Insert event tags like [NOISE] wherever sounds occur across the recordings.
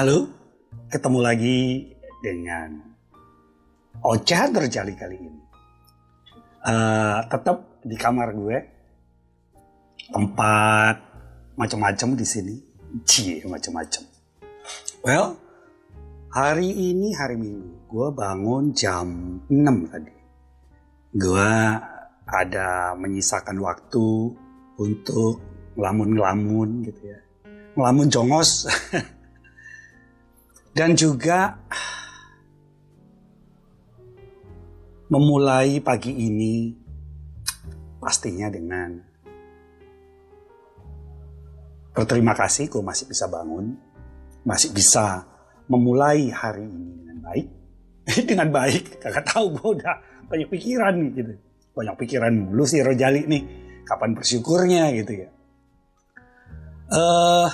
Halo, ketemu lagi dengan Ocah terjali kali ini. Uh, tetap di kamar gue, tempat macam-macam di sini, cie macam-macam. Well, hari ini hari Minggu, gue bangun jam 6 tadi. Gue ada menyisakan waktu untuk ngelamun-ngelamun gitu ya. Ngelamun jongos. [LAUGHS] Dan juga memulai pagi ini pastinya dengan berterima kasih gue masih bisa bangun, masih bisa memulai hari ini dengan baik. [LAUGHS] dengan baik, kakak tahu gue udah banyak pikiran nih gitu. Banyak pikiran mulu sih Rojali nih, kapan bersyukurnya gitu ya. Uh,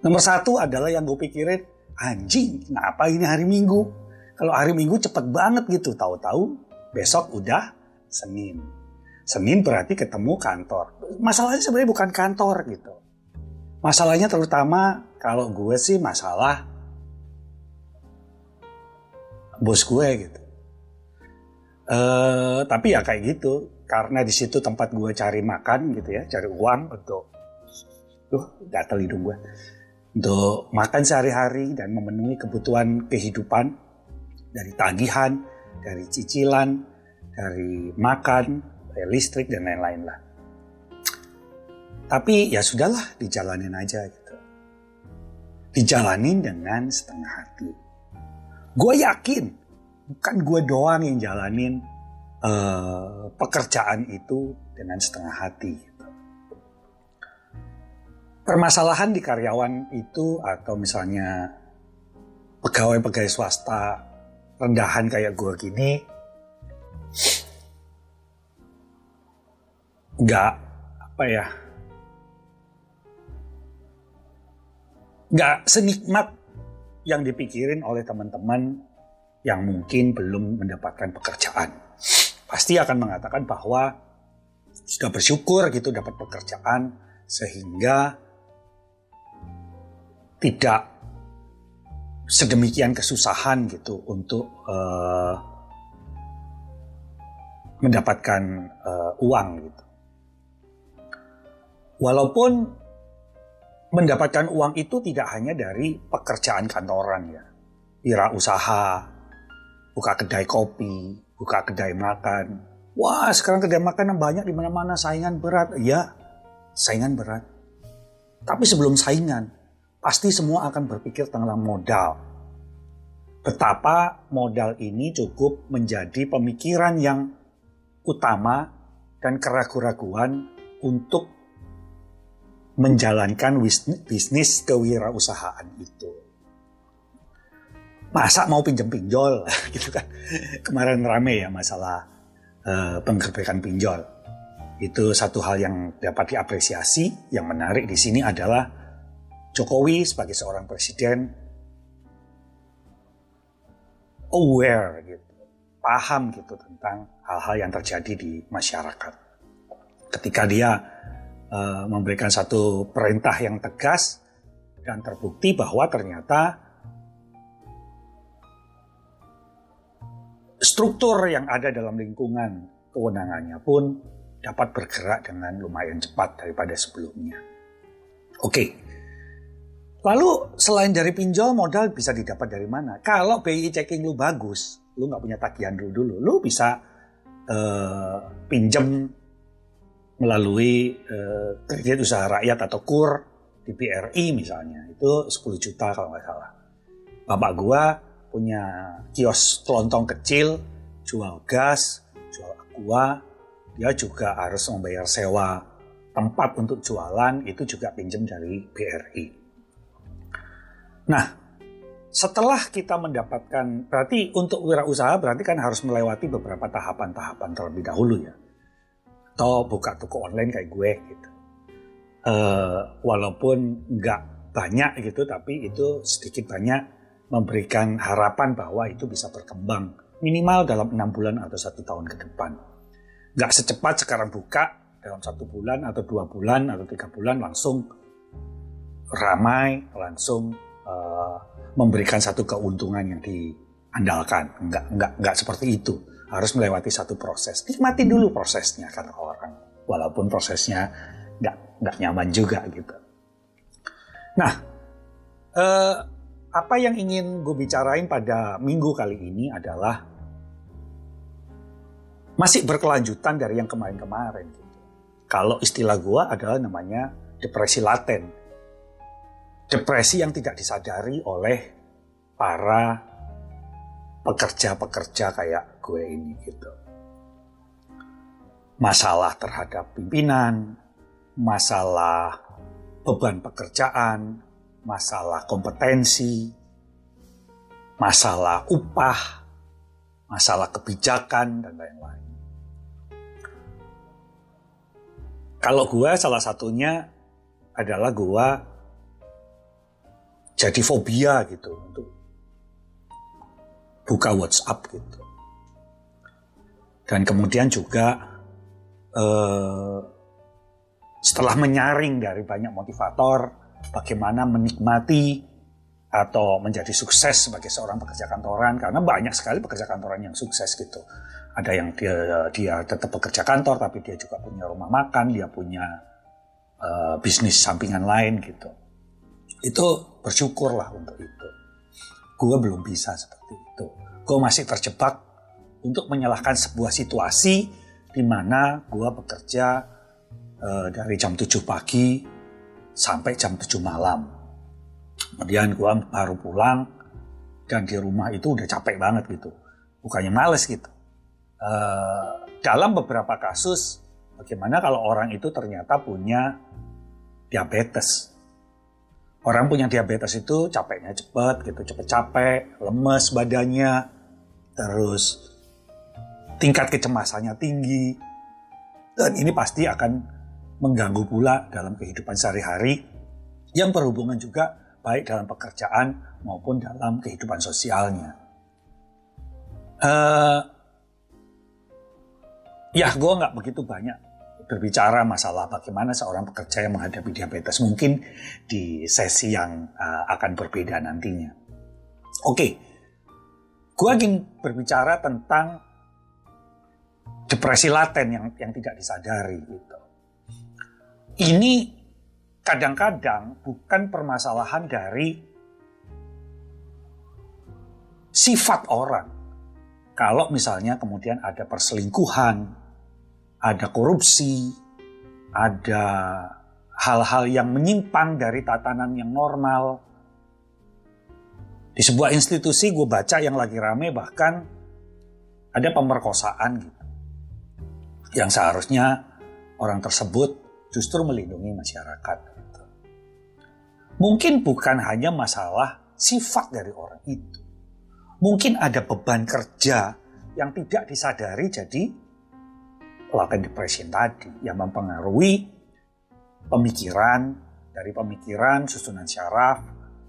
nomor satu adalah yang gue pikirin, anjing, kenapa ini hari Minggu? Kalau hari Minggu cepet banget gitu, tahu-tahu besok udah Senin. Senin berarti ketemu kantor. Masalahnya sebenarnya bukan kantor gitu. Masalahnya terutama kalau gue sih masalah bos gue gitu. Uh, tapi ya kayak gitu, karena di situ tempat gue cari makan gitu ya, cari uang untuk Duh, gatel hidung gue. Untuk makan sehari-hari dan memenuhi kebutuhan kehidupan dari tagihan, dari cicilan, dari makan, dari listrik dan lain-lain lah. Tapi ya sudahlah, dijalanin aja gitu. Dijalanin dengan setengah hati. Gue yakin, bukan gue doang yang jalanin uh, pekerjaan itu dengan setengah hati permasalahan di karyawan itu atau misalnya pegawai-pegawai swasta rendahan kayak gue gini nggak apa ya nggak senikmat yang dipikirin oleh teman-teman yang mungkin belum mendapatkan pekerjaan. Pasti akan mengatakan bahwa sudah bersyukur gitu dapat pekerjaan sehingga tidak sedemikian kesusahan gitu untuk uh, mendapatkan uh, uang gitu. Walaupun mendapatkan uang itu tidak hanya dari pekerjaan kantoran ya, wira usaha, buka kedai kopi, buka kedai makan. Wah sekarang kedai makan yang banyak di mana-mana saingan berat, ya saingan berat. Tapi sebelum saingan, pasti semua akan berpikir tentang modal. Betapa modal ini cukup menjadi pemikiran yang utama dan keraguan-raguan untuk menjalankan bisnis kewirausahaan itu. Masa mau pinjam pinjol [LAUGHS] gitu kan. Kemarin rame ya masalah uh, penggerbekan pinjol. Itu satu hal yang dapat diapresiasi. Yang menarik di sini adalah Jokowi sebagai seorang presiden aware gitu, paham gitu tentang hal-hal yang terjadi di masyarakat. Ketika dia uh, memberikan satu perintah yang tegas dan terbukti bahwa ternyata struktur yang ada dalam lingkungan kewenangannya pun dapat bergerak dengan lumayan cepat daripada sebelumnya. Oke, okay. Lalu selain dari pinjol modal bisa didapat dari mana? Kalau BI checking lu bagus, lu nggak punya tagihan dulu dulu, lu bisa uh, pinjam melalui uh, kredit usaha rakyat atau KUR di BRI misalnya. Itu 10 juta kalau nggak salah. Bapak gua punya kios kelontong kecil, jual gas, jual aqua, dia juga harus membayar sewa tempat untuk jualan, itu juga pinjam dari BRI. Nah, setelah kita mendapatkan, berarti untuk wirausaha berarti kan harus melewati beberapa tahapan-tahapan terlebih dahulu ya. Atau buka toko online kayak gue gitu. Uh, walaupun nggak banyak gitu, tapi itu sedikit banyak memberikan harapan bahwa itu bisa berkembang minimal dalam enam bulan atau satu tahun ke depan. Nggak secepat sekarang buka dalam satu bulan atau dua bulan atau tiga bulan langsung ramai, langsung uh, memberikan satu keuntungan yang diandalkan. Enggak, enggak, enggak seperti itu. Harus melewati satu proses. Nikmati dulu prosesnya kata orang. Walaupun prosesnya enggak, enggak nyaman juga gitu. Nah, uh, apa yang ingin gue bicarain pada minggu kali ini adalah masih berkelanjutan dari yang kemarin-kemarin. Gitu. Kalau istilah gue adalah namanya depresi laten depresi yang tidak disadari oleh para pekerja-pekerja kayak gue ini gitu. Masalah terhadap pimpinan, masalah beban pekerjaan, masalah kompetensi, masalah upah, masalah kebijakan, dan lain-lain. Kalau gue salah satunya adalah gue jadi fobia gitu untuk buka WhatsApp gitu. Dan kemudian juga eh, setelah menyaring dari banyak motivator bagaimana menikmati atau menjadi sukses sebagai seorang pekerja kantoran karena banyak sekali pekerja kantoran yang sukses gitu. Ada yang dia dia tetap bekerja kantor tapi dia juga punya rumah makan, dia punya uh, bisnis sampingan lain gitu itu bersyukurlah untuk itu. Gue belum bisa seperti itu. Gue masih terjebak untuk menyalahkan sebuah situasi di mana gue bekerja uh, dari jam 7 pagi sampai jam 7 malam. Kemudian gue baru pulang dan di rumah itu udah capek banget gitu. Bukannya males gitu. Uh, dalam beberapa kasus, bagaimana kalau orang itu ternyata punya diabetes orang punya diabetes itu capeknya cepat gitu, cepet capek, lemes badannya, terus tingkat kecemasannya tinggi. Dan ini pasti akan mengganggu pula dalam kehidupan sehari-hari yang berhubungan juga baik dalam pekerjaan maupun dalam kehidupan sosialnya. Uh, ya, gue nggak begitu banyak berbicara masalah bagaimana seorang pekerja yang menghadapi diabetes mungkin di sesi yang uh, akan berbeda nantinya. Oke, okay. gue ingin berbicara tentang depresi laten yang yang tidak disadari gitu. Ini kadang-kadang bukan permasalahan dari sifat orang. Kalau misalnya kemudian ada perselingkuhan, ada korupsi, ada hal-hal yang menyimpang dari tatanan yang normal. Di sebuah institusi gue baca yang lagi rame bahkan ada pemerkosaan gitu. Yang seharusnya orang tersebut justru melindungi masyarakat. Gitu. Mungkin bukan hanya masalah sifat dari orang itu. Mungkin ada beban kerja yang tidak disadari jadi latent depression tadi yang mempengaruhi pemikiran. Dari pemikiran susunan syaraf.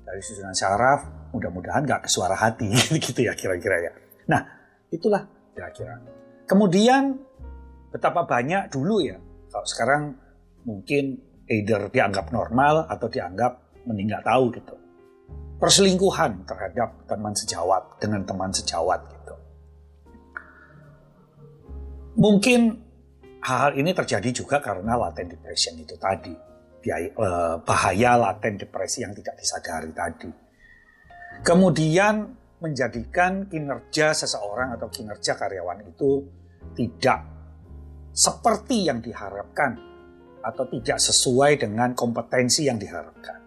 Dari susunan syaraf mudah-mudahan gak ke suara hati [LAUGHS] gitu ya kira-kira ya. Nah itulah kira-kira. Kemudian betapa banyak dulu ya kalau sekarang mungkin either dianggap normal atau dianggap meninggal tahu gitu. Perselingkuhan terhadap teman sejawat dengan teman sejawat gitu. Mungkin hal-hal ini terjadi juga karena latent depression itu tadi. Eh, bahaya latent depresi yang tidak disadari tadi. Kemudian menjadikan kinerja seseorang atau kinerja karyawan itu tidak seperti yang diharapkan atau tidak sesuai dengan kompetensi yang diharapkan.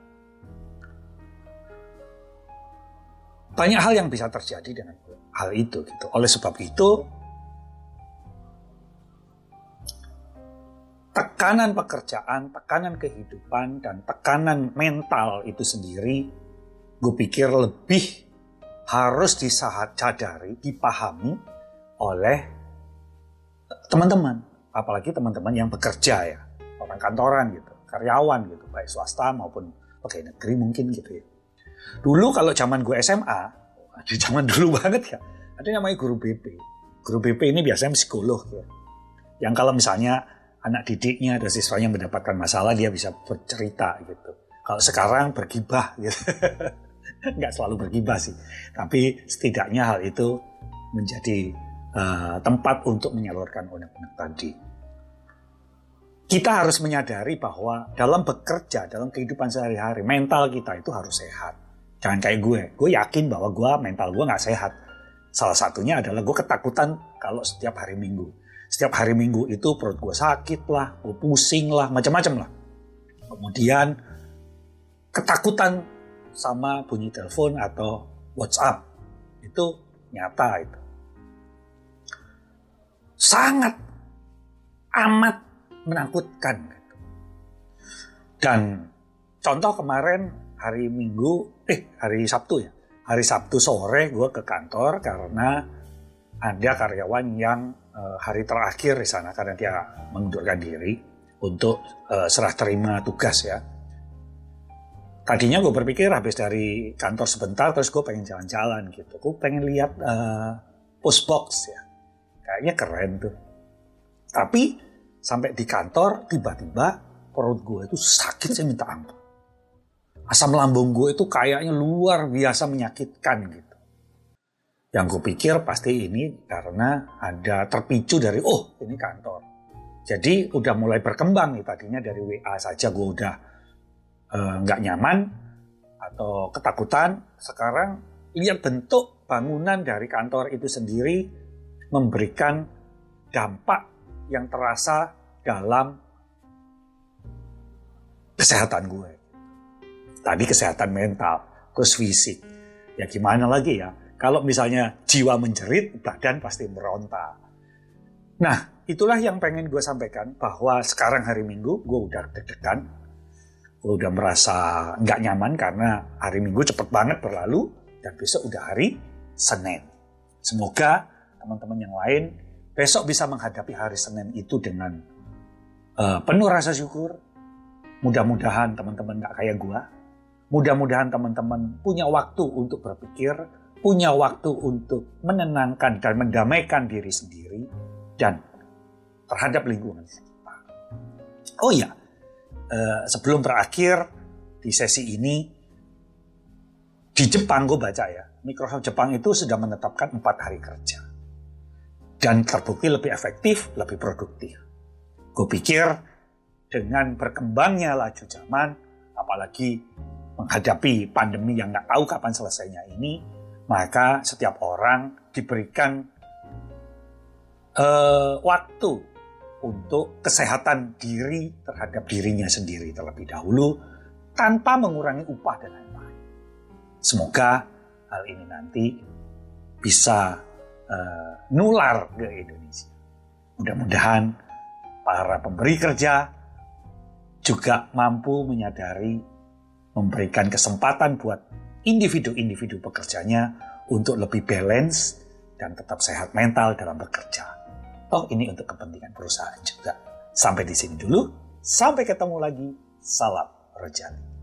Banyak hal yang bisa terjadi dengan hal itu gitu. Oleh sebab itu tekanan pekerjaan, tekanan kehidupan, dan tekanan mental itu sendiri, gue pikir lebih harus disadari, dipahami oleh teman-teman, apalagi teman-teman yang bekerja ya, orang kantoran gitu, karyawan gitu, baik swasta maupun pegawai negeri mungkin gitu ya. Dulu kalau zaman gue SMA, [LAUGHS] di zaman dulu banget ya, ada namanya guru BP. Guru BP ini biasanya psikolog ya. Yang kalau misalnya anak didiknya ada siswanya mendapatkan masalah dia bisa bercerita gitu. Kalau sekarang bergibah gitu. [LAUGHS] nggak selalu bergibah sih. Tapi setidaknya hal itu menjadi uh, tempat untuk menyalurkan unek-unek tadi. Kita harus menyadari bahwa dalam bekerja, dalam kehidupan sehari-hari, mental kita itu harus sehat. Jangan kayak gue. Gue yakin bahwa gue mental gue nggak sehat. Salah satunya adalah gue ketakutan kalau setiap hari minggu. Setiap hari minggu itu perut gue sakit lah, gue pusing lah, macam-macam lah. Kemudian ketakutan sama bunyi telepon atau WhatsApp itu nyata itu sangat amat menakutkan dan contoh kemarin hari Minggu eh hari Sabtu ya hari Sabtu sore gue ke kantor karena ada karyawan yang hari terakhir di sana karena dia mengundurkan diri untuk uh, serah terima tugas ya. Tadinya gue berpikir habis dari kantor sebentar terus gue pengen jalan-jalan gitu. Gue pengen lihat uh, post box ya. Kayaknya keren tuh. Tapi sampai di kantor tiba-tiba perut gue itu sakit saya minta ampun. Asam lambung gue itu kayaknya luar biasa menyakitkan gitu yang gue pikir pasti ini karena ada terpicu dari oh ini kantor jadi udah mulai berkembang nih tadinya dari WA saja gue udah Eh, nggak uh, nyaman atau ketakutan, sekarang lihat bentuk bangunan dari kantor itu sendiri memberikan dampak yang terasa dalam kesehatan gue. Tadi kesehatan mental, terus fisik. Ya gimana lagi ya, kalau misalnya jiwa menjerit, badan pasti meronta. Nah, itulah yang pengen gue sampaikan bahwa sekarang hari Minggu gue udah deg-degan, udah merasa nggak nyaman karena hari Minggu cepet banget berlalu dan besok udah hari Senin. Semoga teman-teman yang lain besok bisa menghadapi hari Senin itu dengan uh, penuh rasa syukur. Mudah-mudahan teman-teman nggak kayak gua. Mudah-mudahan teman-teman punya waktu untuk berpikir, punya waktu untuk menenangkan dan mendamaikan diri sendiri dan terhadap lingkungan sekitar. Oh iya, Eh, sebelum berakhir di sesi ini di Jepang gue baca ya Microsoft Jepang itu sudah menetapkan empat hari kerja dan terbukti lebih efektif, lebih produktif. Gue pikir dengan berkembangnya laju zaman, apalagi menghadapi pandemi yang nggak tahu kapan selesainya ini, maka setiap orang diberikan uh, waktu untuk kesehatan diri terhadap dirinya sendiri terlebih dahulu tanpa mengurangi upah dan lain-lain. Semoga hal ini nanti bisa uh, nular ke Indonesia. Mudah-mudahan para pemberi kerja juga mampu menyadari memberikan kesempatan buat individu-individu pekerjanya untuk lebih balance dan tetap sehat mental dalam bekerja. Toh ini untuk kepentingan perusahaan juga. Sampai di sini dulu. Sampai ketemu lagi. Salam Rejali.